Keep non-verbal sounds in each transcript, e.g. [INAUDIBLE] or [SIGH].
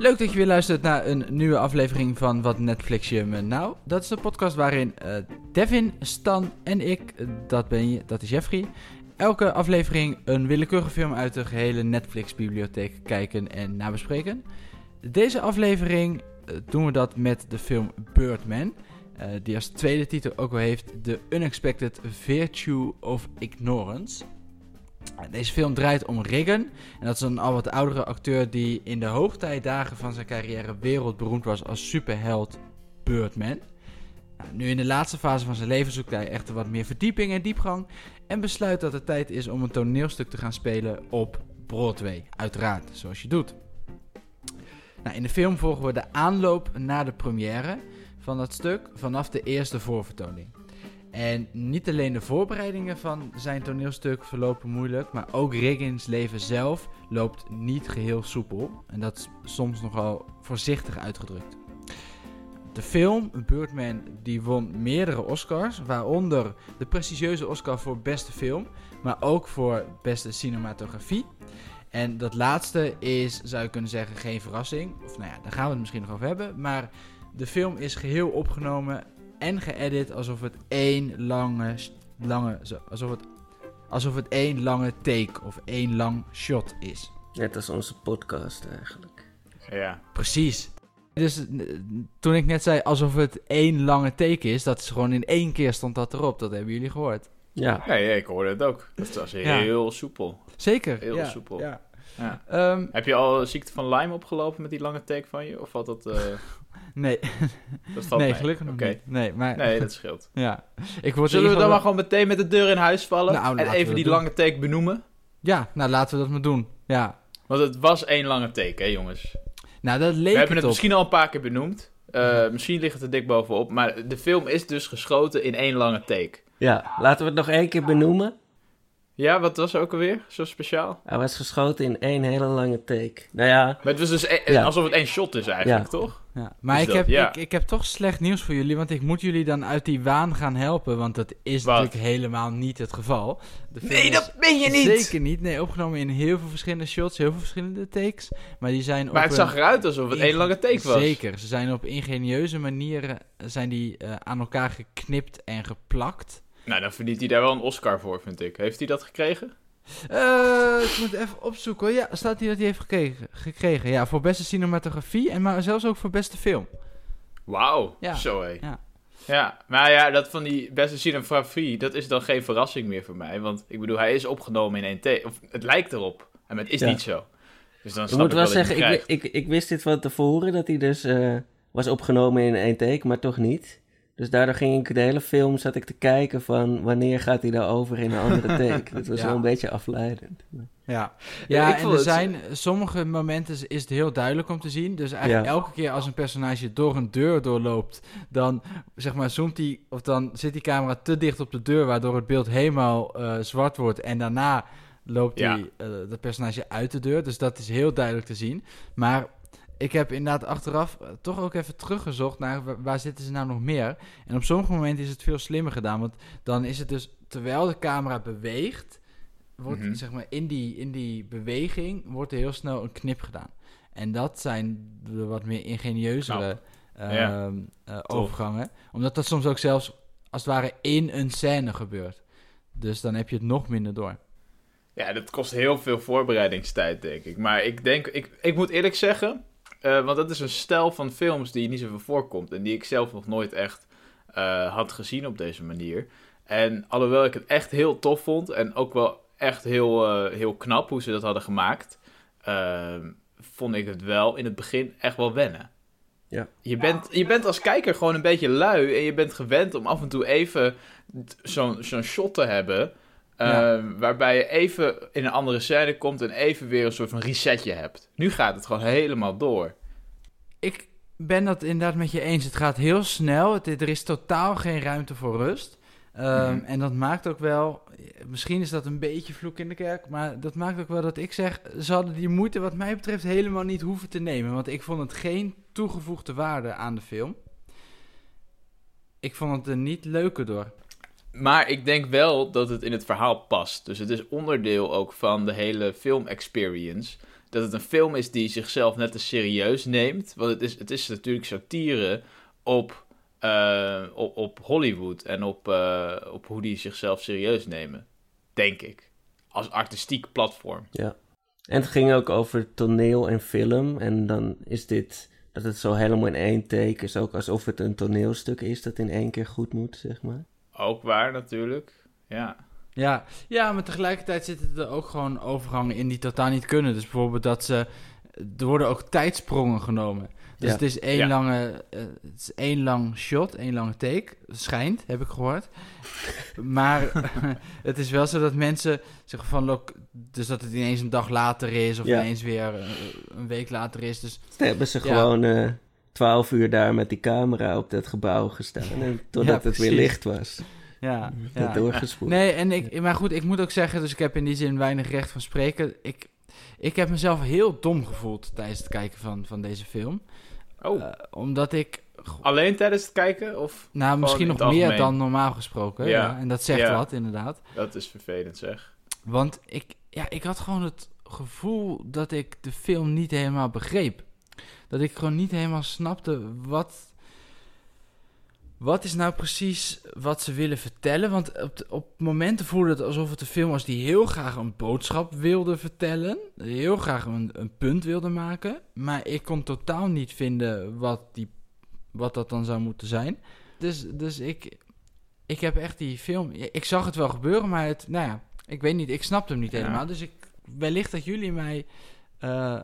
Leuk dat je weer luistert naar een nieuwe aflevering van Wat Netflix je nou. Dat is de podcast waarin uh, Devin, Stan en ik, uh, dat ben je, dat is Jeffrey, elke aflevering een willekeurige film uit de gehele Netflix-bibliotheek kijken en nabespreken. Deze aflevering uh, doen we dat met de film Birdman, die als tweede titel ook wel heeft The Unexpected Virtue of Ignorance. Deze film draait om Reagan. En dat is een al wat oudere acteur die in de hoogtijdagen van zijn carrière wereldberoemd was als superheld Birdman. Nou, nu in de laatste fase van zijn leven zoekt hij echter wat meer verdieping en diepgang. En besluit dat het tijd is om een toneelstuk te gaan spelen op Broadway. Uiteraard, zoals je doet. Nou, in de film volgen we de aanloop naar de première van dat stuk vanaf de eerste voorvertoning. En niet alleen de voorbereidingen van zijn toneelstuk verlopen moeilijk, maar ook Riggins leven zelf loopt niet geheel soepel. En dat is soms nogal voorzichtig uitgedrukt. De film Birdman die won meerdere Oscars, waaronder de prestigieuze Oscar voor beste film, maar ook voor beste cinematografie. En dat laatste is, zou je kunnen zeggen, geen verrassing. Of nou ja, daar gaan we het misschien nog over hebben. Maar de film is geheel opgenomen en geëdit alsof het één lange, lange alsof het, alsof het één lange take of één lang shot is. Net als onze podcast eigenlijk. Ja. Precies. Dus toen ik net zei alsof het één lange take is, dat is gewoon in één keer stond dat erop. Dat hebben jullie gehoord. Ja. Ja, ja ik hoorde het ook. Dat was heel ja. soepel. Zeker. Heel ja, soepel. Ja. Ja. Um, Heb je al ziekte van Lyme opgelopen met die lange take van je? Of valt dat... Uh... [LAUGHS] Nee. Dat valt nee, mee. gelukkig nog okay. niet. Nee, maar... nee, [LAUGHS] dat scheelt. ja. Ik word Zullen we dan maar gewoon meteen met de deur in huis vallen? Nou, en even die doen. lange take benoemen? Ja, nou laten we dat maar doen. Ja. Want het was één lange take, hè jongens? Nou, dat leek We hebben het het op. misschien al een paar keer benoemd. Uh, misschien ligt het er dik bovenop. Maar de film is dus geschoten in één lange take. Ja, laten we het nog één keer benoemen. Ja, wat was er ook alweer zo speciaal? Hij was geschoten in één hele lange take. Nou ja... Maar het was dus e Ja. alsof het één shot is eigenlijk, Ja. toch? Ja, maar Is ik, dat, heb, ja. ik, ik heb toch slecht nieuws voor jullie, want ik moet jullie dan uit die waan gaan helpen, want dat is Wat? natuurlijk helemaal niet het geval. Nee, dat ben je niet! Zeker niet. Nee, opgenomen in heel veel verschillende shots, heel veel verschillende takes, maar die zijn Maar op het zag eruit alsof het één lange take was. Zeker, ze zijn op ingenieuze manieren zijn die, eh, aan elkaar geknipt en geplakt. Nou, dan verdient hij daar wel een Oscar voor, vind ik. Heeft hij dat gekregen? Eh, ik moet even opzoeken. hoor. Ja, staat hier dat hij heeft gekregen, gekregen. Ja, voor beste cinematografie en maar zelfs ook voor beste film. Wauw, Ja. zo hé. Ja. Ja, maar ja, dat van die beste cinematografie, dat is dan geen verrassing meer voor mij. Want ik bedoel, hij is opgenomen in één take. Of het lijkt erop, maar het is Ja. niet zo. Dus dan Ik snap moet ik wel dat je zeggen, ik, ik, ik wist dit van tevoren, dat hij dus eh, was opgenomen in één take, maar toch niet. Dus daardoor ging ik de hele film, zat ik te kijken van wanneer gaat hij daar over in een andere [LAUGHS] take. Dat was Ja. wel een beetje afleidend. Ja, Ja, en er het- zijn sommige momenten is- het heel duidelijk om te zien. Dus eigenlijk Ja. elke keer als een personage door een deur doorloopt, dan zeg maar zoomt hij of dan zit die camera te dicht op de deur, waardoor het beeld helemaal eh, zwart wordt. En daarna loopt Ja. die, eh, dat personage uit de deur. Dus dat is heel duidelijk te zien. Maar ik heb inderdaad achteraf eh, toch ook even teruggezocht naar wa- waar zitten ze nou nog meer. En op sommige momenten is het veel slimmer gedaan. Want dan is het dus terwijl de camera beweegt, wordt Mhm. zeg maar in die, in die beweging wordt er heel snel een knip gedaan. En dat zijn de wat meer ingenieuzere. Ja. ehm, eh, overgangen. Omdat dat soms ook zelfs als het ware in een scène gebeurt. Dus dan heb je het nog minder door. Ja, dat kost heel veel voorbereidingstijd, denk ik. Maar ik denk, ik, ik moet eerlijk zeggen, eh, want dat is een stijl van films die niet zoveel voorkomt. En die ik zelf nog nooit echt eh, had gezien op deze manier. En alhoewel ik het echt heel tof vond en ook wel echt heel, eh, heel knap hoe ze dat hadden gemaakt, eh, vond ik het wel in het begin echt wel wennen. Ja. Je bent, je bent als kijker gewoon een beetje lui en je bent gewend om af en toe even zo'n zo'n shot te hebben. Ja. eh, waarbij je even in een andere scène komt en even weer een soort van resetje hebt. Nu gaat het gewoon helemaal door. Ik ben dat inderdaad met je eens. Het gaat heel snel. Het, er is totaal geen ruimte voor rust. Ehm, Mhm. En dat maakt ook wel, misschien is dat een beetje vloek in de kerk, maar dat maakt ook wel dat ik zeg, ze hadden die moeite wat mij betreft helemaal niet hoeven te nemen. Want ik vond het geen toegevoegde waarde aan de film. Ik vond het er niet leuker door. Maar ik denk wel dat het in het verhaal past. Dus het is onderdeel ook van de hele film experience. dat het een film is die zichzelf net te serieus neemt. Want het is, het is natuurlijk satire op, eh, op, op Hollywood en op, eh, op hoe die zichzelf serieus nemen. Denk ik. Als artistiek platform. Ja. En het ging ook over toneel en film. En dan is dit, dat het zo helemaal in één take is, ook alsof het een toneelstuk is dat in één keer goed moet, zeg maar. Ook waar natuurlijk. Ja. Ja, ja, maar tegelijkertijd zitten er ook gewoon overgangen in die totaal niet kunnen. Dus bijvoorbeeld dat ze... Er worden ook tijdsprongen genomen. Dus Ja. het is één Ja. lange... eh, het is één lang shot, één lange take. Schijnt, heb ik gehoord. [LAUGHS] maar [LAUGHS] het is wel zo dat mensen zeggen van... Look, dus dat het ineens een dag later is... of Ja. ineens weer eh, een week later is. Dus hebben ze Ja. gewoon eh, twaalf uur daar met die camera op dat gebouw gestaan. En totdat het weer licht was. ja, Dat ja. doorgespoeld. Nee, en ik, maar goed, ik moet ook zeggen, dus ik heb in die zin weinig recht van spreken. Ik, ik heb mezelf heel dom gevoeld tijdens het kijken van, van deze film. Oh, Eh, omdat ik, alleen tijdens het kijken? Of nou misschien nog meer algemeen. dan normaal gesproken. Ja. Ja. En dat zegt Ja. wat, inderdaad. dat is vervelend zeg. Want ik, ja, ik had gewoon het gevoel dat ik de film niet helemaal begreep. Dat ik gewoon niet helemaal snapte wat. Wat is nou precies wat ze willen vertellen? Want op, de- op momenten voelde het alsof het een film was die heel graag een boodschap wilde vertellen. Heel graag een, een punt wilde maken. Maar ik kon totaal niet vinden wat, die, wat dat dan zou moeten zijn. Dus, dus ik, ik heb echt die film. Ik zag het wel gebeuren, maar het, nou ja, ik weet niet. Ik snapte hem niet Ja. helemaal. Dus ik, wellicht dat jullie mij eh,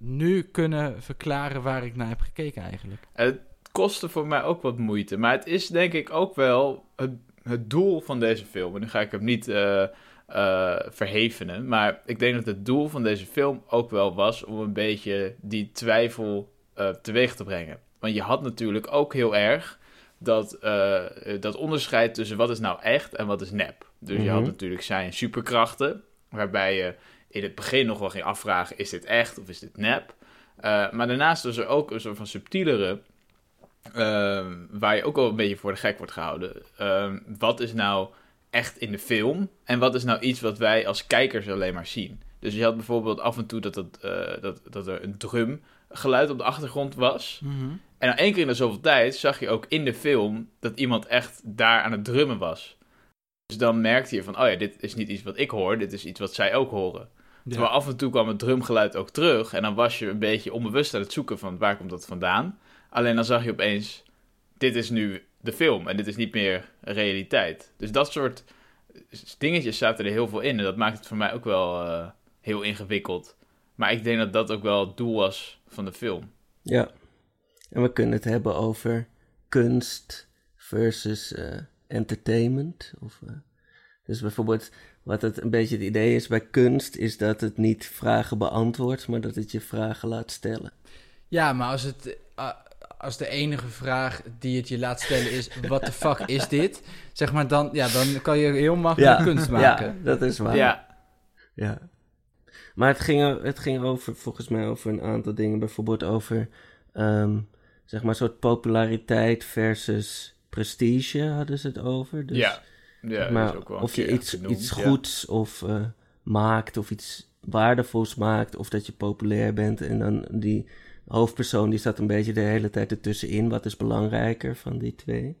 nu kunnen verklaren waar ik naar heb gekeken eigenlijk. Het kostte voor mij ook wat moeite. Maar het is denk ik ook wel het, het doel van deze film. En nu ga ik hem niet eh, eh, verhevenen. Maar ik denk dat het doel van deze film ook wel was om een beetje die twijfel eh, teweeg te brengen. Want je had natuurlijk ook heel erg dat, dat onderscheid tussen wat is nou echt en wat is nep. Dus je had Mhm. natuurlijk zijn superkrachten, waarbij je in het begin nog wel ging afvragen: is dit echt of is dit nep? Eh, maar daarnaast was er ook een soort van subtielere, ehm, waar je ook wel een beetje voor de gek wordt gehouden. Ehm, wat is nou echt in de film en wat is nou iets wat wij als kijkers alleen maar zien? Dus je had bijvoorbeeld af en toe dat, het, eh, dat, dat er een drumgeluid op de achtergrond was. En dan één keer in de zoveel tijd zag je ook in de film dat iemand echt daar aan het drummen was. Dus dan merkte je van, oh ja, dit is niet iets wat ik hoor, dit is iets wat zij ook horen. Terwijl af en toe kwam het drumgeluid ook terug en dan was je een beetje onbewust aan het zoeken van waar komt dat vandaan. Alleen dan zag je opeens, dit is nu de film en dit is niet meer realiteit. Dus dat soort dingetjes zaten er heel veel in en dat maakt het voor mij ook wel eh, heel ingewikkeld. Maar ik denk dat dat ook wel het doel was van de film. Ja. En we kunnen het hebben over kunst versus eh, entertainment. Of, eh, dus bijvoorbeeld, wat het een beetje het idee is bij kunst, is dat het niet vragen beantwoordt, maar dat het je vragen laat stellen. Ja, maar als, het, eh, als de enige vraag die het je laat stellen is: [LAUGHS] wat de fuck is dit? Zeg maar, dan, ja, dan kan je heel makkelijk kunst maken. ja, dat is waar. Ja, Ja. Maar het ging, het ging over, volgens mij, over een aantal dingen. Bijvoorbeeld over, ehm, zeg maar, soort populariteit versus prestige hadden ze het over. Dus, ja. Ja dat maar is ook wel of je iets, genoemd, iets ja. goeds of eh, maakt of iets waardevols maakt of dat je populair bent. En dan die hoofdpersoon die zat een beetje de hele tijd ertussenin. Wat is belangrijker van die twee?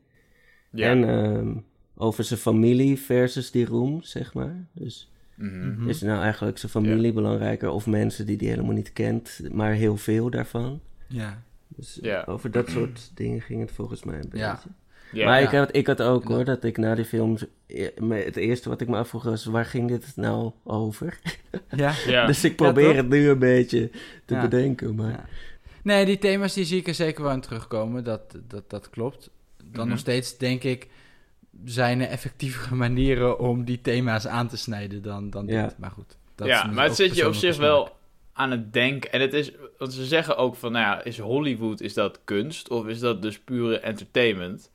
Ja. En ehm, over zijn familie versus die roem, zeg maar. Dus Mhm. Mhm. is nou eigenlijk zijn familie belangrijker of mensen die die helemaal niet kent, maar heel veel daarvan? Ja. Dus Ja. over dat soort dingen ging het volgens mij een beetje. Maar Ja. ik had, ik had ook Ja. hoor, dat ik na die film, e- me- het eerste wat ik me afvroeg was, waar ging dit nou over? ja. [LAUGHS] Ja. Dus ik probeer het nu een beetje te Ja. bedenken, maar... Ja. Nee, die thema's die zie ik er zeker wel in terugkomen. Dat, dat, dat klopt. Dan Mhm. nog steeds denk ik, zijn er effectievere [LAUGHS] manieren om die thema's aan te snijden dan, dan Ja. dit. Maar goed. Dat ja, is maar het zit je op zich wel aan het denken. En het is, want ze zeggen ook van, nou ja, is Hollywood, is dat kunst of is dat dus pure entertainment?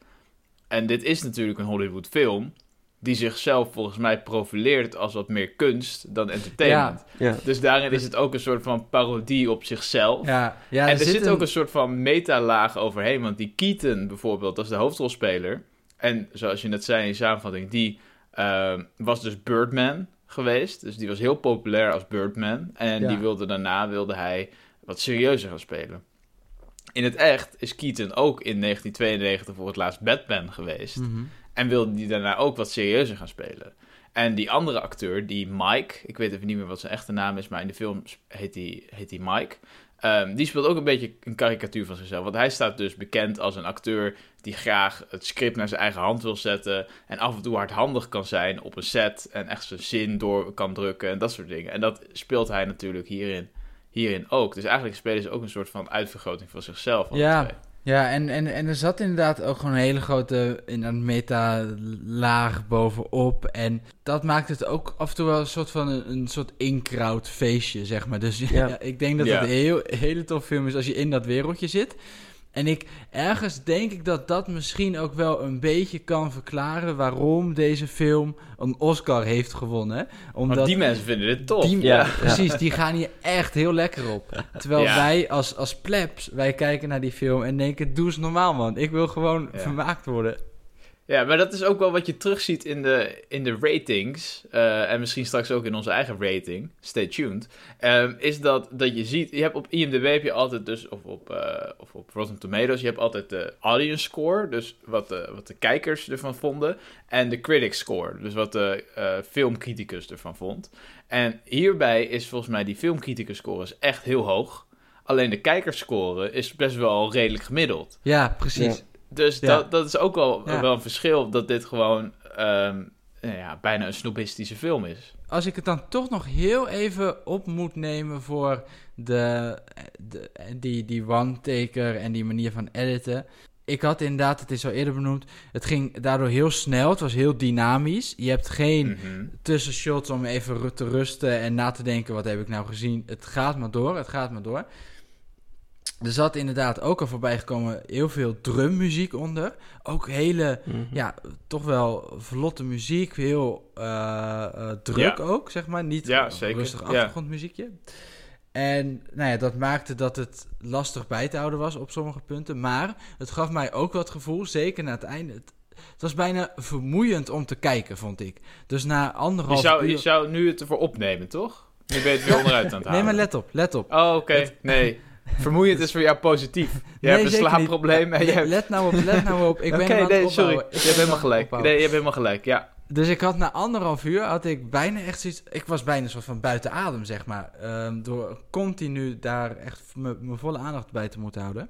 En dit is natuurlijk een Hollywood film die zichzelf volgens mij profileert als wat meer kunst dan entertainment. Ja, Dus daarin is het ook een soort van parodie op zichzelf. Ja, ja en er zit, een- ook een soort van metalaag overheen. Want die Keaton bijvoorbeeld, dat is de hoofdrolspeler. En zoals je net zei in je samenvatting, die ehm, was dus Birdman geweest. Dus die was heel populair als Birdman. En Ja. die wilde daarna wilde hij wat serieuzer gaan spelen. In het echt is Keaton ook in 1992 voor het laatst Batman geweest. Mhm. En wilde die daarna ook wat serieuzer gaan spelen. En die andere acteur, die Mike, ik weet even niet meer wat zijn echte naam is, maar in de film heet hij heet die Mike. Ehm, die speelt ook een beetje een karikatuur van zichzelf. Want hij staat dus bekend als een acteur die graag het script naar zijn eigen hand wil zetten. En af en toe hardhandig kan zijn op een set. En echt zijn zin door kan drukken en dat soort dingen. En dat speelt hij natuurlijk hierin, hierin ook. Dus eigenlijk spelen ze ook een soort van uitvergroting van zichzelf. Ja. twee. Ja, en, en, en er zat inderdaad ook gewoon een hele grote in een meta-laag bovenop. En dat maakt het ook af en toe wel een soort van een, een soort in-crowd feestje, zeg maar. Dus [LAUGHS] ja. Ja. ik denk dat Ja. het een heel, hele tof film is als je in dat wereldje zit. En ik, ergens denk ik dat dat misschien ook wel een beetje kan verklaren waarom deze film een Oscar heeft gewonnen. Omdat Want die mensen vinden dit tof. die- Ja. [LAUGHS] precies, die gaan hier echt heel lekker op. Terwijl Ja. wij als, als plebs, wij kijken naar die film en denken, doe eens normaal man. Ik wil gewoon Ja. vermaakt worden. Ja, maar dat is ook wel wat je terugziet in de, in de ratings. eh, en misschien straks ook in onze eigen rating. Stay tuned. ehm, is dat, dat je ziet. Je hebt op IMDb heb je altijd dus. Of op, eh, of op Rotten Tomatoes. Je hebt altijd de audience score. Dus wat de, wat de kijkers ervan vonden. En de critic score. Dus wat de eh, filmcriticus ervan vond. En hierbij is volgens mij die filmcriticus score is echt heel hoog. Alleen de kijkerscore is best wel redelijk gemiddeld. Ja, precies. Dus Ja. dat, dat is ook wel, Ja. wel een verschil dat dit gewoon ehm, nou ja, bijna een snobistische film is. Als ik het dan toch nog heel even op moet nemen voor de, de, die, die one-taker en die manier van editen. Ik had inderdaad, het is al eerder benoemd, het ging daardoor heel snel. Het was heel dynamisch. Je hebt geen Mhm. tussenshots om even te rusten en na te denken, wat heb ik nou gezien? Het gaat maar door, het gaat maar door. Er zat inderdaad ook al voorbij gekomen heel veel drummuziek onder. Ook hele, Mhm. ja, toch wel vlotte muziek. Heel eh, eh, druk ook, zeg maar. Niet Ja, een zeker. rustig Ja. achtergrondmuziekje. En nou ja, dat maakte dat het lastig bij te houden was op sommige punten. Maar het gaf mij ook het gevoel, zeker na het einde... Het, het was bijna vermoeiend om te kijken, vond ik. Dus na Je, anderhalf zou, uur... je zou nu het ervoor opnemen, toch? Nu ben je het weer onderuit aan het halen. [LAUGHS] Nee, maar let op, let op. Oh, oké. Nee. [LAUGHS] Vermoeiend is voor jou positief. Je Nee, hebt een slaapprobleem en je hebt... Let nou op, let nou op. Ik ben aan het nee, sorry. Je hebt helemaal gelijk. Nee, je hebt helemaal gelijk, ja. Dus ik had na anderhalf uur had ik bijna echt zoiets. Ik was bijna soort van buiten adem, zeg maar. Ehm, door continu daar echt mijn volle aandacht bij te moeten houden.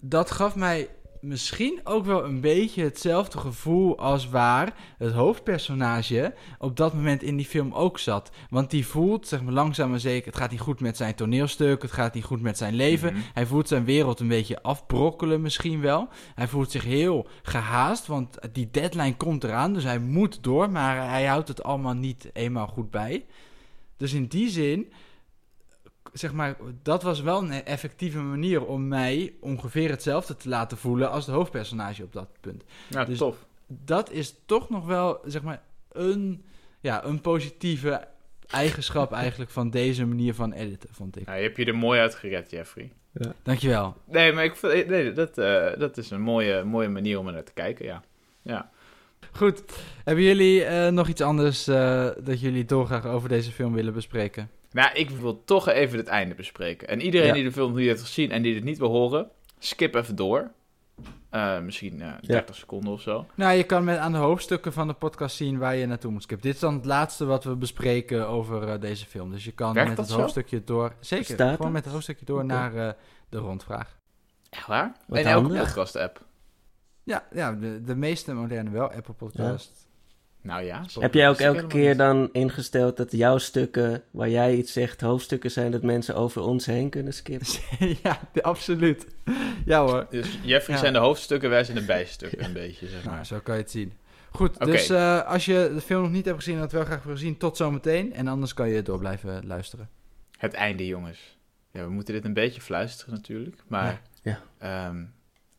Dat gaf mij misschien ook wel een beetje hetzelfde gevoel als waar het hoofdpersonage op dat moment in die film ook zat. Want die voelt, zeg maar langzaam maar zeker, het gaat niet goed met zijn toneelstuk, het gaat niet goed met zijn leven. Mhm. Hij voelt zijn wereld een beetje afbrokkelen misschien wel. Hij voelt zich heel gehaast, want die deadline komt eraan, dus hij moet door, maar hij houdt het allemaal niet eenmaal goed bij. Dus in die zin, zeg maar, dat was wel een effectieve manier om mij ongeveer hetzelfde te laten voelen als de hoofdpersonage op dat punt. Nou, Dus- tof. Dat is toch nog wel, zeg maar, een, ja, een positieve eigenschap [LAUGHS] eigenlijk van deze manier van editen, vond ik. Nou, je hebt je er mooi uit gered, Jeffrey. Dankjewel. Nee, maar ik, vind- nee, dat, eh, dat is een mooie, mooie manier om er naar te kijken, ja. Ja. Goed, hebben jullie eh, nog iets anders eh, dat jullie dolgraag over deze film willen bespreken? Nou, ik wil toch even het einde bespreken. En iedereen Ja. die de film niet heeft gezien en die dit niet wil horen, skip even door. Eh, misschien eh 30 seconden of zo. Nou, je kan met aan de hoofdstukken van de podcast zien waar je naartoe moet skippen. Dit is dan het laatste wat we bespreken over eh, deze film. Dus je kan Werkt met het zo? hoofdstukje door... Zeker, Staat gewoon het? met het hoofdstukje door naar eh, de rondvraag. Echt waar? Wat in elke podcast-app. Ja, ja de, de meeste moderne wel. Apple Podcast. Nou ja. Heb jij ook dat elke keer niet. dan ingesteld dat jouw stukken, waar jij iets zegt, hoofdstukken zijn dat mensen over ons heen kunnen skippen? [LAUGHS] ja, absoluut. Ja hoor. Dus Jeffrey Ja. zijn de hoofdstukken, wij zijn de bijstukken, een beetje, zeg Nou, maar. zo kan je het zien. Goed, dus eh, als je de film nog niet hebt gezien en het wel graag wil zien, tot zometeen. En anders kan je door blijven luisteren. Het einde, jongens. Ja, we moeten dit een beetje fluisteren natuurlijk. Maar Ja. ehm,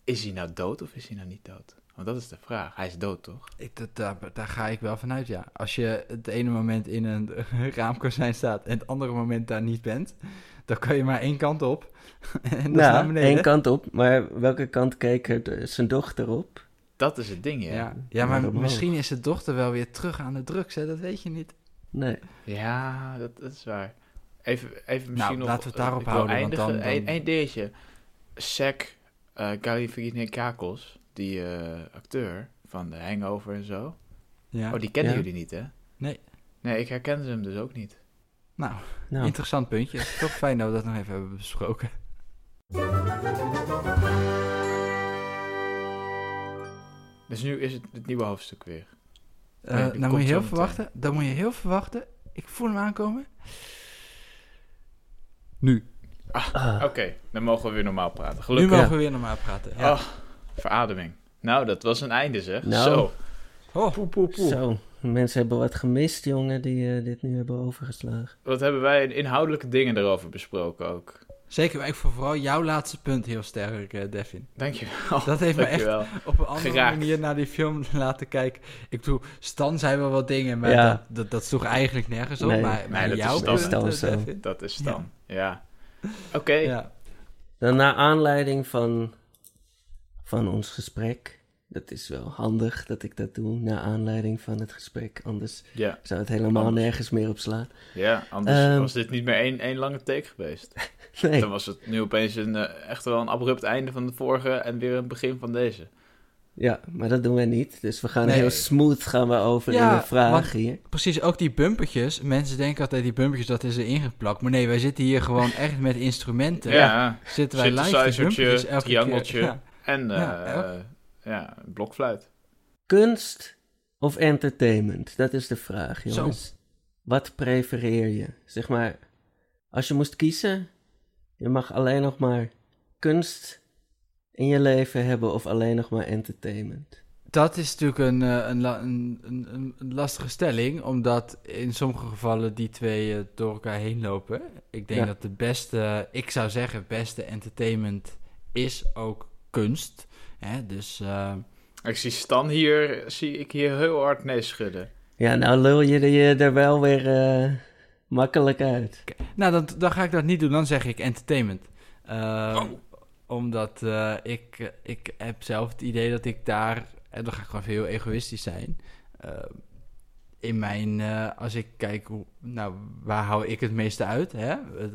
is hij nou dood of is hij nou niet dood? Want dat is de vraag. Hij is dood, toch? Ik, dat, daar, daar ga ik wel vanuit, ja. Als je het ene moment in een [LAUGHS] raamkozijn staat en het andere moment daar niet bent, dan kan je maar één kant op. [LAUGHS] en dat is naar beneden. één kant op, maar welke kant keek er de- zijn dochter op? Dat is het ding, ja. Ja, ja maar misschien is de dochter wel weer terug aan de drugs, hè? dat weet je niet. Nee. Ja, dat, dat is waar. Even, even misschien Nou, nog... laten we het daarop wil houden, want eindigen. dan- dan- Eén één dingetje. Sek uh, Galifianakis, die eh, acteur van The Hangover en zo. Ja. Oh, die kennen Ja. jullie niet, hè? Nee. Nee, ik herkende hem dus ook niet. Nou, Nou, interessant puntje. [LAUGHS] Toch fijn dat we dat nog even hebben besproken. Dus nu is het het nieuwe hoofdstuk weer. Eh Nee, nou moet je heel verwachten. Dan moet je heel verwachten. Ik voel hem aankomen. Nu. ah, Oké, dan mogen we weer normaal praten. Nu Gelukkig. mogen Ja. we weer normaal praten. Ja. Oh, verademing. Nou, dat was een einde zeg. Nou. Zo. Oh. Poe, poe, poe. zo. Mensen hebben wat gemist, jongen, die eh, dit nu hebben overgeslagen. Wat hebben wij inhoudelijke dingen erover besproken ook. Zeker, maar ik vond vooral jouw laatste punt heel sterk, eh, Devin. Dankjewel. Dat heeft me echt op een andere Geraakt. manier naar die film [LAUGHS] laten kijken. Ik bedoel, Stan zei wel wat dingen, maar Ja. dat, dat, dat sloeg eigenlijk nergens op. Nee. maar Nee, maar dat is jouw Stan. punt, Stan eh. Dat is dan. Ja. Oké. Ja. Dan naar aanleiding van, van ons gesprek. Dat is wel handig dat ik dat doe, naar aanleiding van het gesprek. Anders Ja. zou het helemaal Anders. nergens meer op slaan. Ja, anders Ehm. was dit niet meer één, één lange take geweest. [LAUGHS] Nee, Dan was het nu opeens een, eh, echt wel een abrupt einde van de vorige en weer een begin van deze. ja, maar dat doen wij niet. Dus we gaan Nee. heel smooth gaan we over Ja, in de vraag hier. Precies, ook die bumpertjes. Mensen denken altijd die bumpertjes, dat is er ingeplakt. Maar nee, wij zitten hier gewoon echt met instrumenten. Ja, Zitten wij live die bumpertjes elke triangeltje. keer. Ja. En eh, Ja, ja, elk- blokfluit. Kunst of entertainment? Dat is de vraag, Zo. jongens. Wat prefereer je? Zeg maar, als je moest kiezen, je mag alleen nog maar kunst in je leven hebben of alleen nog maar entertainment. Dat is natuurlijk een, eh, een, een, een, een- een lastige stelling, omdat in sommige gevallen die twee eh, door elkaar heen lopen. Ik denk Ja. dat de beste, ik zou zeggen, beste entertainment is ook kunst. Hè? Dus eh, Ik zie Stan hier, zie ik hier heel hard nee schudden. Ja, nou lul je er- je er wel weer eh, makkelijk uit. Nou, dan, dan ga ik dat niet doen. Dan zeg ik entertainment. Ehm, Oh. Omdat eh, ik, eh, ik heb zelf het idee dat ik daar... En dan ga ik gewoon heel egoïstisch zijn. Ehm, in mijn... eh, als ik kijk, hoe, nou, waar hou ik het meeste uit? Hè? Eh,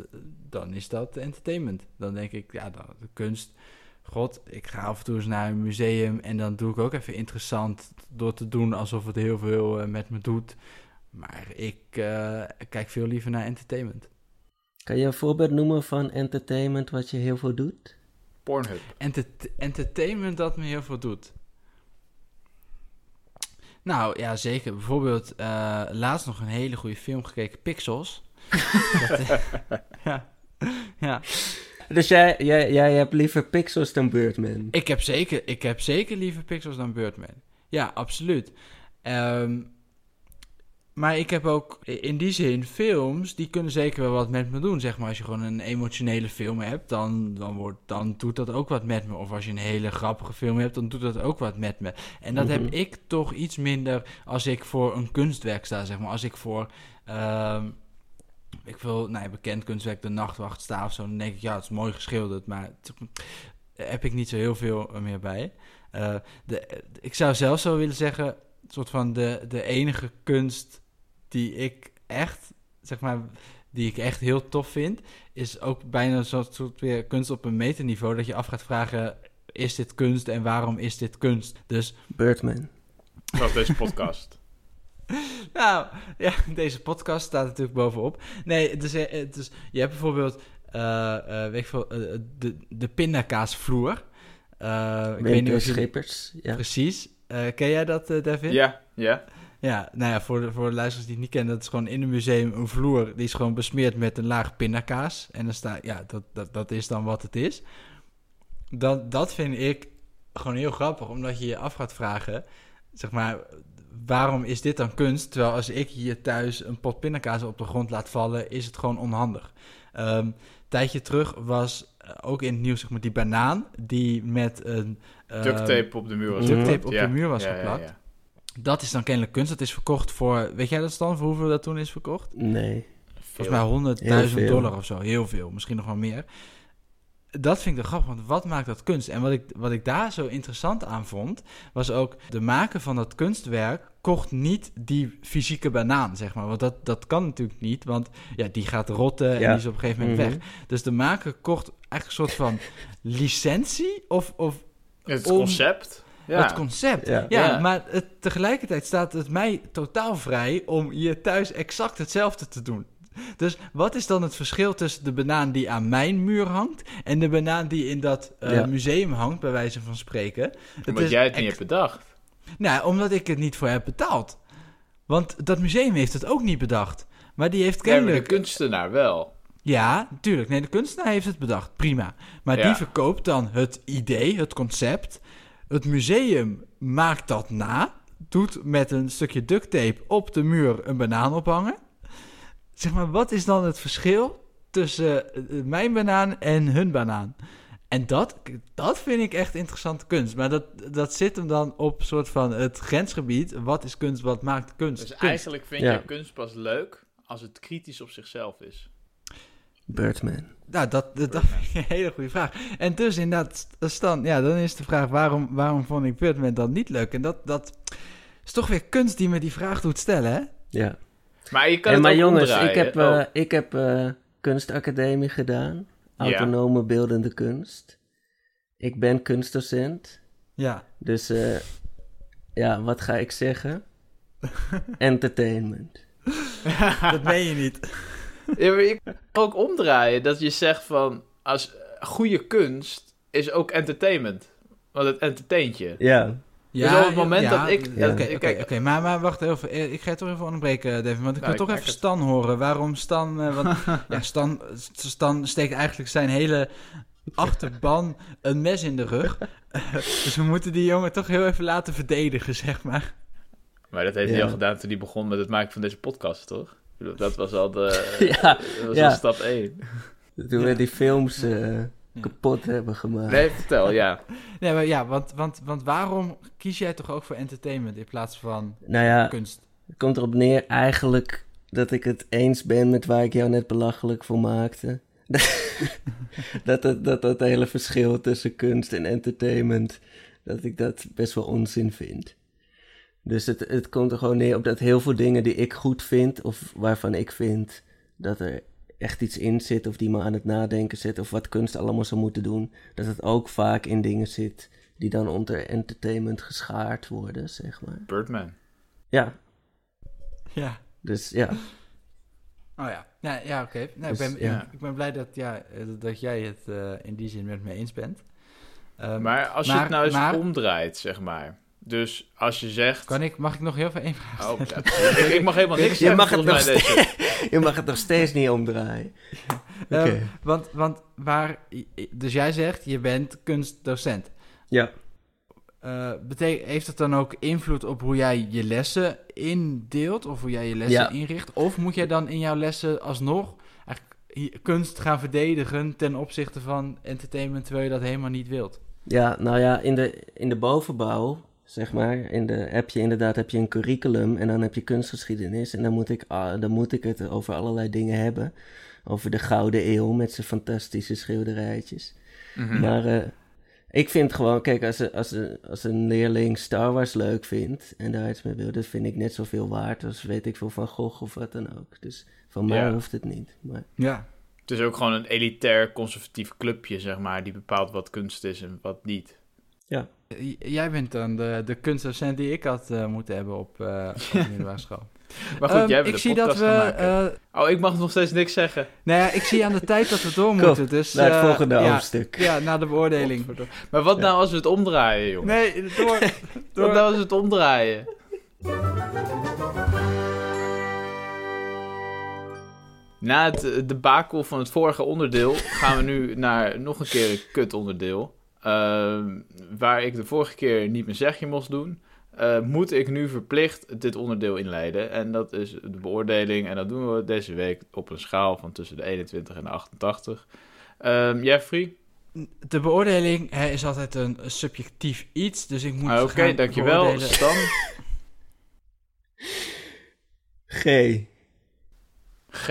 dan is dat entertainment. Dan denk ik, ja, dan, de kunst... God, ik ga af en toe eens naar een museum... en dan doe ik ook even interessant... door te doen alsof het heel veel eh, met me doet... Maar ik eh, kijk veel liever naar entertainment. Kan je een voorbeeld noemen van entertainment wat je heel veel doet? Pornhub. Enter- entertainment dat me heel veel doet. Nou ja, zeker. Bijvoorbeeld eh, laatst nog een hele goede film gekeken, Pixels. [LAUGHS] Dat, [LAUGHS] ja. ja, Dus jij, jij, jij hebt liever Pixels dan Birdman? ik heb zeker, ik heb zeker liever Pixels dan Birdman. Ja, absoluut. Ehm, maar ik heb ook in die zin films, die kunnen zeker wel wat met me doen. Zeg maar, als je gewoon een emotionele film hebt, dan, dan, wordt, dan doet dat ook wat met me. Of als je een hele grappige film hebt, dan doet dat ook wat met me. En dat Mhm. heb ik toch iets minder als ik voor een kunstwerk sta, zeg maar. Als ik voor, ehm, ik wil, nou ja, bekend kunstwerk, De Nachtwacht sta of zo, dan denk ik, ja, het is mooi geschilderd, maar daar heb ik niet zo heel veel meer bij. Eh, de, ik zou zelfs zo willen zeggen, een soort van de, de enige kunst die ik echt, zeg maar, die ik echt heel tof vind, is ook bijna een soort, soort weer kunst op een meterniveau, dat je af gaat vragen, is dit kunst en waarom is dit kunst? Dus, Birdman. Zoals deze podcast. [LAUGHS] nou, ja, [LAUGHS] deze podcast staat natuurlijk bovenop. Nee, het is, het is, je hebt bijvoorbeeld, eh, eh, weet ik veel, de, de pindakaasvloer. Eh, ik weet niet je... Schippers. Ja. Precies. Eh, ken jij dat, eh, Devin? ja, ja. Ja, nou ja, voor de, voor de luisteraars die het niet kennen, dat is gewoon in een museum een vloer, die is gewoon besmeerd met een laag pindakaas. En dan staat, ja, dat, dat, dat is dan wat het is. Dat, dat vind ik gewoon heel grappig, omdat je je af gaat vragen, zeg maar, waarom is dit dan kunst? Terwijl als ik hier thuis een pot pindakaas op de grond laat vallen, is het gewoon onhandig. Ehm, een tijdje terug was eh, ook in het nieuws, zeg maar, die banaan die met een... ehm, Duct tape op de muur was duct geplakt. tape op de muur was ja, ja, geplakt. ja. Dat is dan kennelijk kunst. Dat is verkocht voor, weet jij dat Stan, voor hoeveel dat toen is verkocht? Nee. Volgens mij Heel 100.000 veel. dollar of zo. Heel veel, misschien nog wel meer. Dat vind ik de grappig, want wat maakt dat kunst? En wat ik, wat ik daar zo interessant aan vond, was ook de maker van dat kunstwerk kocht niet die fysieke banaan, zeg maar. Want dat, dat kan natuurlijk niet, want ja, die gaat rotten en Ja. die is op een gegeven moment Mhm. weg. Dus de maker kocht eigenlijk een soort van [LAUGHS] licentie of, of Het Om- concept. Ja. het concept. Ja. Ja, Ja. maar het, tegelijkertijd staat het mij totaal vrij om hier thuis exact hetzelfde te doen. Dus wat is dan het verschil tussen de banaan die aan mijn muur hangt en de banaan die in dat eh, Ja. museum hangt, bij wijze van spreken? Het Omdat jij het niet hebt bedacht. Nou, omdat ik het niet voor heb betaald. Want dat museum heeft het ook niet bedacht. Maar die heeft Nee, maar de kennelijk... kunstenaar wel. Ja, natuurlijk. Nee, de kunstenaar heeft het bedacht. Prima. Maar Ja. die verkoopt dan het idee, het concept. Het museum maakt dat na. Doet met een stukje duct tape op de muur een banaan ophangen. Zeg maar, wat is dan het verschil tussen eh, mijn banaan en hun banaan? En dat, dat vind ik echt interessante kunst. Maar dat, dat zit hem dan op soort van het grensgebied. Wat is kunst, wat maakt kunst? Dus kunst. eigenlijk vind Ja. je kunst pas leuk als het kritisch op zichzelf is. Birdman. Nou, dat, dat, dat vind ik een hele goede vraag. En dus inderdaad, Stan, ja, dan is de vraag waarom, waarom vond ik Birdman dan niet leuk? En dat, dat is toch weer kunst die me die vraag doet stellen, hè? Ja. Maar je kan Hey, het maar ook jongens, omdraaien. ik heb, Oh, eh, ik heb eh, kunstacademie gedaan. Ja. Autonome beeldende kunst. Ik ben kunstdocent. Ja. Dus eh, ja, wat ga ik zeggen? [LAUGHS] Entertainment. [LAUGHS] Dat meen je niet. [LAUGHS] Ja, maar ik kan ook omdraaien dat je zegt van als goede kunst is ook entertainment. Want het entertaint je. Ja, Dus op het moment dat ik- Ja. Oké, oké, Kijk- oké. Maar, maar wacht even. Eh, Ik ga je toch even onderbreken, Devin. Want ik Nou, wil toch even Stan horen. Waarom Stan... eh, want [LAUGHS] ja, Stan, Stan steekt eigenlijk zijn hele achterban een mes in de rug. [LAUGHS] dus we moeten die jongen toch heel even laten verdedigen, zeg maar. Maar dat heeft Ja. hij al gedaan toen hij begon met het maken van deze podcast, toch? Dat was al, de, [LAUGHS] Ja, dat was ja. al stap 1. toen we die films eh, Ja. Kapot hebben gemaakt. Nee, vertel, ja. [LAUGHS] Nee, maar ja, want, want, want waarom kies jij toch ook voor entertainment in plaats van Nou ja, kunst? het komt erop neer eigenlijk dat ik het eens ben met waar ik jou net belachelijk voor maakte. [LAUGHS] dat, het, dat dat hele verschil tussen kunst en entertainment, dat ik dat best wel onzin vind. Dus het, het komt er gewoon neer op dat heel veel dingen die ik goed vind, of waarvan ik vind dat er echt iets in zit, of die me aan het nadenken zet, of wat kunst allemaal zou moeten doen, dat het ook vaak in dingen zit die dan onder entertainment geschaard worden, zeg maar. Birdman. Ja, Ja. dus ja. Oh ja. Ja, ja oké. Nou, ik, Dus, ben, ja. ik, ben blij dat, ja, eh, dat jij het eh, in die zin met me eens bent. Ehm, Maar als je het nou eens maar- omdraait, zeg maar. Dus als je zegt... kan ik, mag ik nog heel veel één vraag Oh, ja, ik, ik mag helemaal [LAUGHS] niks Je zeggen, mag het nog deze. Je mag het nog steeds niet omdraaien. [LAUGHS] Ehm, want, want waar, dus jij zegt, je bent kunstdocent. Ja. Eh, betek- heeft het dan ook invloed op hoe jij je lessen indeelt? Of hoe jij je lessen Ja. inricht? Of moet jij dan in jouw lessen alsnog kunst gaan verdedigen ten opzichte van entertainment, terwijl je dat helemaal niet wilt? Ja, nou ja, in de, in de bovenbouw, zeg maar, in de, heb je inderdaad heb je een curriculum en dan heb je kunstgeschiedenis. En dan moet, ik, ah, dan moet ik het over allerlei dingen hebben. Over de Gouden Eeuw met zijn fantastische schilderijtjes. Mhm. Maar eh, ik vind gewoon, kijk, als, een- als, een- als een leerling Star Wars leuk vindt en daar iets mee wil, dat vind ik net zoveel waard als weet ik veel van Gogh of wat dan ook. Dus van mij Ja. hoeft het niet. Maar Ja. Het is ook gewoon een elitair conservatief clubje, zeg maar, die bepaalt wat kunst is en wat niet. J- Jij bent dan de, de kunstdocent die ik had eh, moeten hebben op, eh [LAUGHS] middelbare school. Maar goed, Ehm, jij hebt ik de zie dat podcast we. eh, oh, ik mag nog steeds niks zeggen. nou ja, ik zie aan de [LAUGHS] tijd dat we door Kom, moeten. Dus, naar het eh, volgende ja, hoofdstuk. Ja, naar de beoordeling. Maar wat nou als we het omdraaien, jongen? Nee, door. [LAUGHS] Wat door. nou als we het omdraaien? Na het debakel van het vorige onderdeel gaan we nu naar nog een keer een kut onderdeel. Ehm, waar ik de vorige keer niet mijn zegje moest doen, eh, moet ik nu verplicht dit onderdeel inleiden. En dat is de beoordeling. En dat doen we deze week op een schaal van tussen de 21 en de 88. Ehm, Jeffrey? De beoordeling hè, is altijd een subjectief iets, dus ik moet. Ah, Oké, dankjewel. beoordelen. Stan? G. G.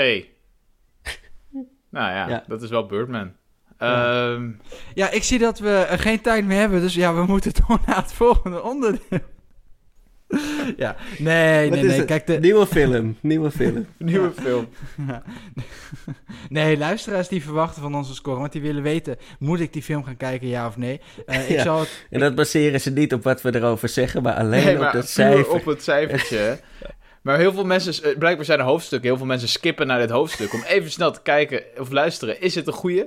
Nou ja, Ja. dat is wel Birdman. Ehm, Ja, ik zie dat we eh, geen tijd meer hebben, dus ja, we moeten [LAUGHS] door naar het volgende onderdeel. [LAUGHS] ja, nee, Wat nee, nee, het? kijk, de, Nieuwe film, nieuwe film. [LAUGHS] nieuwe film. nee, luisteraars die verwachten van onze score, want die willen weten, moet ik die film gaan kijken, ja of nee? Eh, ik Ja. zal het, En dat baseren ze niet op wat we erover zeggen, maar alleen Nee, op maar dat cijfer. op het cijfertje. Maar heel veel mensen, eh, blijkbaar zijn er hoofdstukken, heel veel mensen skippen naar dit hoofdstuk om even snel te kijken of luisteren, is het een goeie?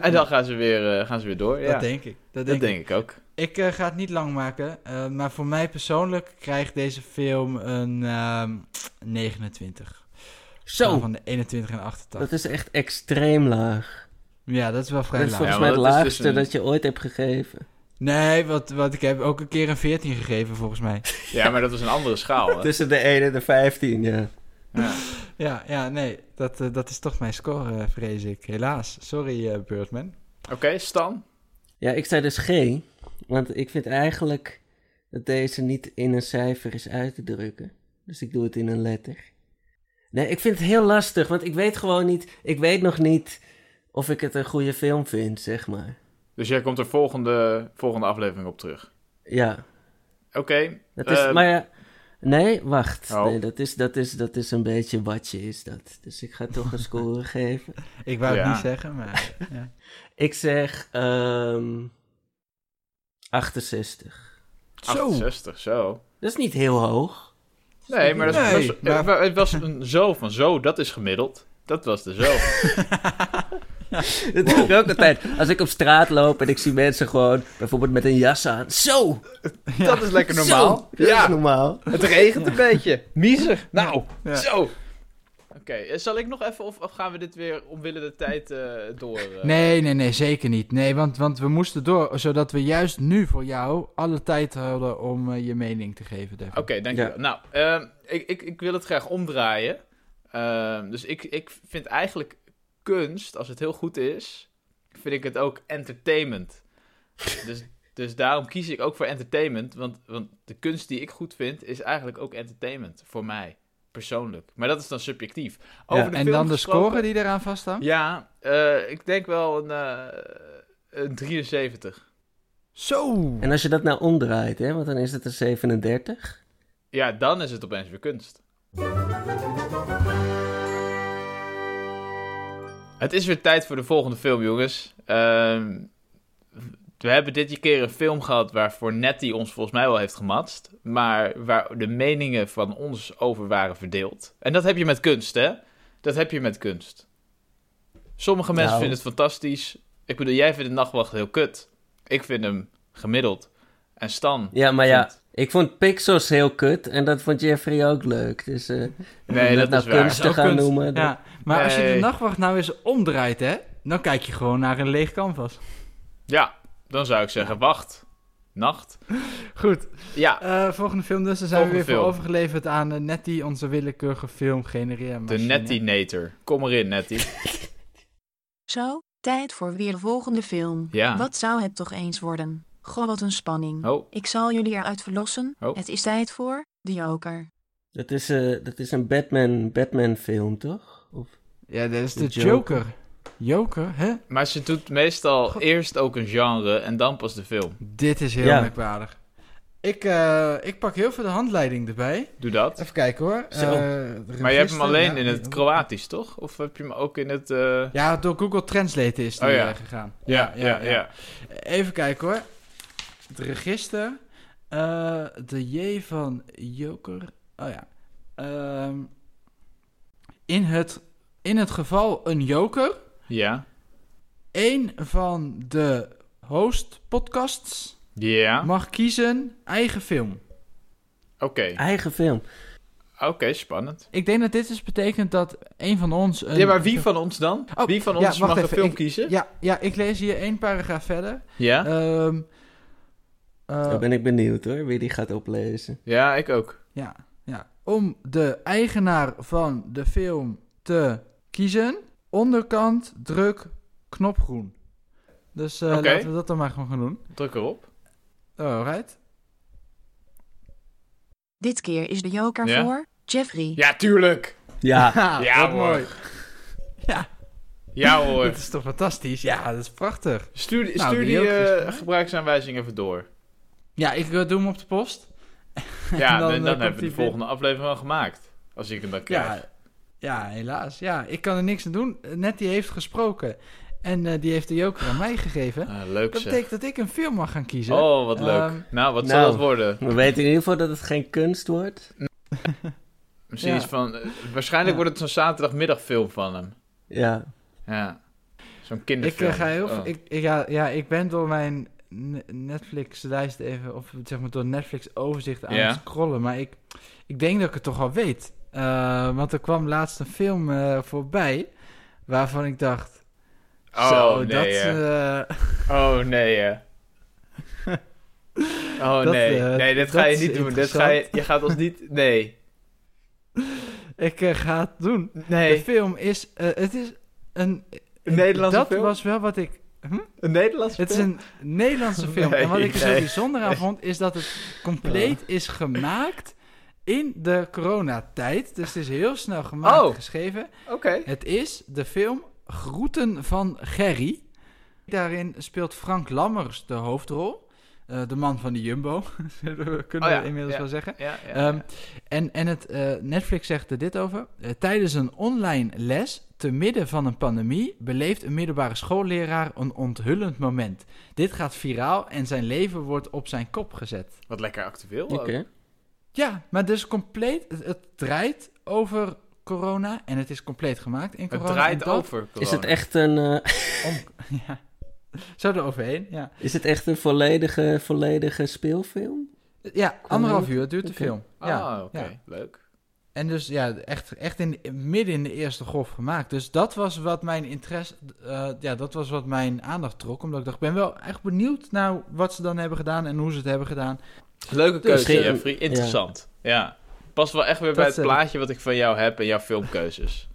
En dan gaan ze weer, eh, gaan ze weer door. Ja, Dat denk ik. Dat dat denk ik. denk ik ook. Ik eh, ga het niet lang maken, eh, maar voor mij persoonlijk krijgt deze film een ehm 29. Zo, Van de 21 en 88. dat is echt extreem laag. Ja, dat is wel vrij Dat is laag. volgens Ja, mij het dus laagste een- dat je ooit hebt gegeven. Nee, wat, wat ik heb ook een keer een 14 gegeven volgens mij. [LAUGHS] Ja, maar dat was een andere schaal. Hè? Tussen de 1 en de 15, ja. Ja. Ja, ja nee, dat, eh, dat is toch mijn score, eh, vrees ik. Helaas. Sorry, eh Birdman. Oké, Stan? Ja, ik zei dus G, want ik vind eigenlijk dat deze niet in een cijfer is uit te drukken. Dus ik doe het in een letter. Nee, ik vind het heel lastig, want ik weet gewoon niet, ik weet nog niet of ik het een goede film vind, zeg maar. Dus jij komt er volgende, volgende aflevering op terug. Ja, Oké. dat is, ehm, maar ja, nee, wacht. Oh. Nee, dat is, dat, is, dat is een beetje watje is dat. Dus ik ga toch een score [LAUGHS] geven. Ik wou het niet zeggen, maar... ja. Ik zeg ehm 68. Zo. 68, zo. Dat is niet heel hoog. Nee, maar, dat Nee, was- maar het was een zo van zo, dat is gemiddeld. Dat was de zo. [LAUGHS] Dat doe ik ook altijd. Als ik op straat loop en ik zie mensen gewoon bijvoorbeeld met een jas aan. Zo! Dat is lekker normaal. Zo, dat is Ja, normaal. het regent een beetje. Miezer. Nou, Ja. zo. Oké, eh, zal ik nog even, of, of gaan we dit weer omwille de tijd eh, door? eh? Nee, nee, nee, zeker niet. Nee, want, want we moesten door, zodat we juist nu voor jou alle tijd hadden om je mening te geven. Oké, dankjewel. Ja. Nou, ehm, ik, ik, ik wil het graag omdraaien. Ehm, dus ik, ik vind eigenlijk kunst, als het heel goed is, vind ik het ook entertainment. [LAUGHS] dus, dus daarom kies ik ook voor entertainment. Want, want de kunst die ik goed vind, is eigenlijk ook entertainment. Voor mij, persoonlijk. Maar dat is dan subjectief. Over Ja, de En film dan de score die eraan vasthangt? Ja, eh, ik denk wel een, eh, een 73. Zo! En als je dat nou omdraait, hè, want dan is het een 37. Ja, dan is het opeens weer kunst. Het is weer tijd voor de volgende film, jongens. Ehm, we hebben dit keer een film gehad waarvoor Nettie ons volgens mij wel heeft gematst. Maar waar de meningen van ons over waren verdeeld. En dat heb je met kunst, hè? Dat heb je met kunst. Sommige mensen Nou. vinden het fantastisch. Ik bedoel, jij vindt de nachtwacht heel kut. Ik vind hem gemiddeld. En Stan. Ja, maar ja, ik vond Pixels heel kut en dat vond Jeffrey ook leuk. Dus eh Nee, om dat nou is kunst Dat te gaan kunst. noemen. dat- Ja, maar als je de nachtwacht nou eens omdraait, hè, dan kijk je gewoon naar een leeg canvas. Ja, dan zou ik zeggen, wacht. Nacht. Goed. Ja, Eh, volgende film dus, daar zijn we weer voor overgeleverd aan uh, Nettie, onze willekeurige film genereren. de Nettinator. Kom erin, Nettie. [LAUGHS] Zo, tijd voor weer de volgende film. Ja. Wat zou het toch eens worden? Goh, wat een spanning. Oh, Ik zal jullie eruit verlossen. Oh. Het is tijd voor de Joker. Dat, is, eh, dat is een Batman, Batman film, toch? Of, Ja, dat is de De Joker. Joker. Joker, hè? maar ze doet meestal eerst ook een genre en dan pas de film. Dit is heel Ja. merkwaardig. Ik, eh, ik pak heel veel de handleiding erbij. Doe dat. Even kijken hoor. Eh, Maar je hebt hem alleen ja. in het Kroatisch, toch? Of heb je hem ook in het... eh, Ja, door Google Translate is die Oh ja. gegaan. Ja, ja, ja. Even kijken hoor. Het register. Eh, de J van Joker. Oh ja. Ehm, in, het, in het geval een Joker. Ja. Een van de host podcasts Ja. mag kiezen eigen film. Oké. eigen film. Oké, spannend. Ik denk dat dit dus betekent dat een van ons... Een, Ja, maar wie van ons dan? Oh, Wie van ons mag een film ik- kiezen? Ja, ja, ik lees hier één paragraaf verder. Ja? Ehm eh, Dan ben ik benieuwd hoor, wie die gaat oplezen. Ja, ik ook. Ja, ja. Om de eigenaar van de film te kiezen, onderkant druk knop groen. Dus eh, laten we dat dan maar gewoon gaan doen. Druk erop. Alright. Dit keer is de Joker Ja? voor Jeffrey. Ja, tuurlijk. Ja, [LAUGHS] Ja, mooi. Ja. Ja hoor. [LAUGHS] Dat is toch fantastisch? Ja, dat is prachtig. Stuur, die- Nou, stuur die eh, gebruiksaanwijzing even door. Ja, ik eh, doe hem op de post. [LAUGHS] Ja, dan, dan, eh, dan, komt hebben we de volgende aflevering wel gemaakt. Als ik hem dan krijg. Ja, ja, helaas. Ja, ik kan er niks aan doen. Net die heeft gesproken. En eh, die heeft de joker aan mij gegeven. Ah, leuk Dat zeg. betekent dat ik een film mag gaan kiezen. Oh, wat leuk. Ehm, nou, wat nou. zal het worden? We weten in ieder geval dat het geen kunst wordt. [LAUGHS] Misschien Ja. iets van... eh, waarschijnlijk Ja. wordt het zo'n zaterdagmiddagfilm van hem. Ja. Ja. Zo'n ik kinderfilm. eh, ga heel Oh. ik, ik, ja, ja, ik ben door mijn Netflix-lijst even, of zeg maar door Netflix-overzicht aan het scrollen. Maar ik, ik denk dat ik het toch al weet. Eh, want er kwam laatst een film eh, voorbij waarvan ik dacht... Oh, zo, nee, dat... eh, [LAUGHS] Oh, nee. [LAUGHS] Oh, Dat, nee. nee, dit dat ga je niet doen. Dit ga je, je gaat ons niet... [LAUGHS] Nee. ik ga het doen. De Nee. film is... het is een... Een Nederlandse dat film? was wel wat ik... Hm? Een Nederlandse Het is film? een Nederlandse film. Nee, en wat ik er zo nee. bijzonder aan vond, is dat het compleet is gemaakt in de coronatijd. Dus het is heel snel gemaakt Oh. en geschreven. Oké. Het is de film Groeten van Gerry. Daarin speelt Frank Lammers de hoofdrol. Eh, de man van de Jumbo, [LAUGHS] we- kunnen Oh ja, we inmiddels ja. wel zeggen. Ja, Ehm. En, en het, eh, Netflix zegt er dit over. Eh, tijdens een online les, te midden van een pandemie, beleeft een middelbare schoolleraar een onthullend moment. Dit gaat viraal en zijn leven wordt op zijn kop gezet. Wat lekker actueel Oké. ook. Ja, maar dus compleet, het, het draait over corona en het is compleet gemaakt in Het corona. draait en dat over Is het corona. echt een, eh, [LAUGHS] Om, ja. Zo eroverheen, ja. is het echt een volledige, volledige speelfilm? Ja, anderhalf uur duurt de film. Ja, Ah, oké. ja. Leuk. En dus ja, echt, echt in, midden in de eerste golf gemaakt. Dus dat was wat mijn interesse, eh, ja, dat was wat mijn aandacht trok. Omdat ik dacht, ik ben wel echt benieuwd naar wat ze dan hebben gedaan en hoe ze het hebben gedaan. Leuke Dus, keuze, eh, Jeffrey. Interessant. Ja. Past wel echt weer bij het eh, plaatje wat ik van jou heb en jouw filmkeuzes.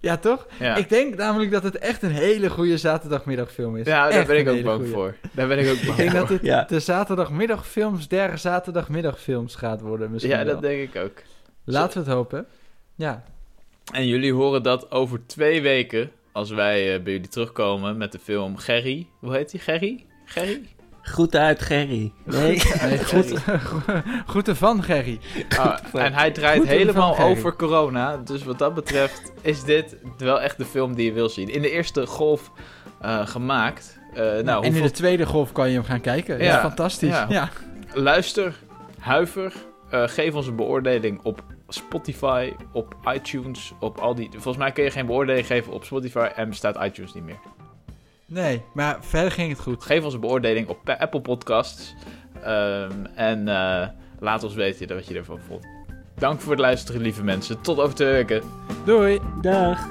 Ja, toch? Ja, Ik denk namelijk dat het echt een hele goede zaterdagmiddagfilm is. ja daar Echt ben ik ook bang goeie. voor. Daar ben ik ook [LAUGHS] Ik bang denk voor. dat dit Ja. de zaterdagmiddagfilms der zaterdagmiddagfilms gaat worden misschien Ja, wel. dat denk ik ook. Laten we het hopen. Ja. En jullie horen dat over twee weken, als wij eh, bij jullie terugkomen met de film Gerry. Hoe heet die? Gerry? Gerry? Groeten uit Gerry. Nee? [LAUGHS] Nee, goed, [LAUGHS] groeten van Gerry. Ah, en hij draait Goed helemaal over corona. Dus wat dat betreft is dit wel echt de film die je wil zien. In de eerste golf eh, gemaakt. Eh, nou, en in de tweede golf kan je hem gaan kijken. Ja, Ja, fantastisch. ja. Ja. luister, huiver, eh, geef ons een beoordeling op Spotify, op iTunes, op al die... Volgens mij kun je geen beoordeling geven op Spotify en bestaat iTunes niet meer. Nee, maar verder ging het goed. Geef ons een beoordeling op Pa- Apple Podcasts. Ehm, en eh, laat ons weten wat je ervan vond. Dank voor het luisteren, lieve mensen. Tot over twee weken. Doei! Dag.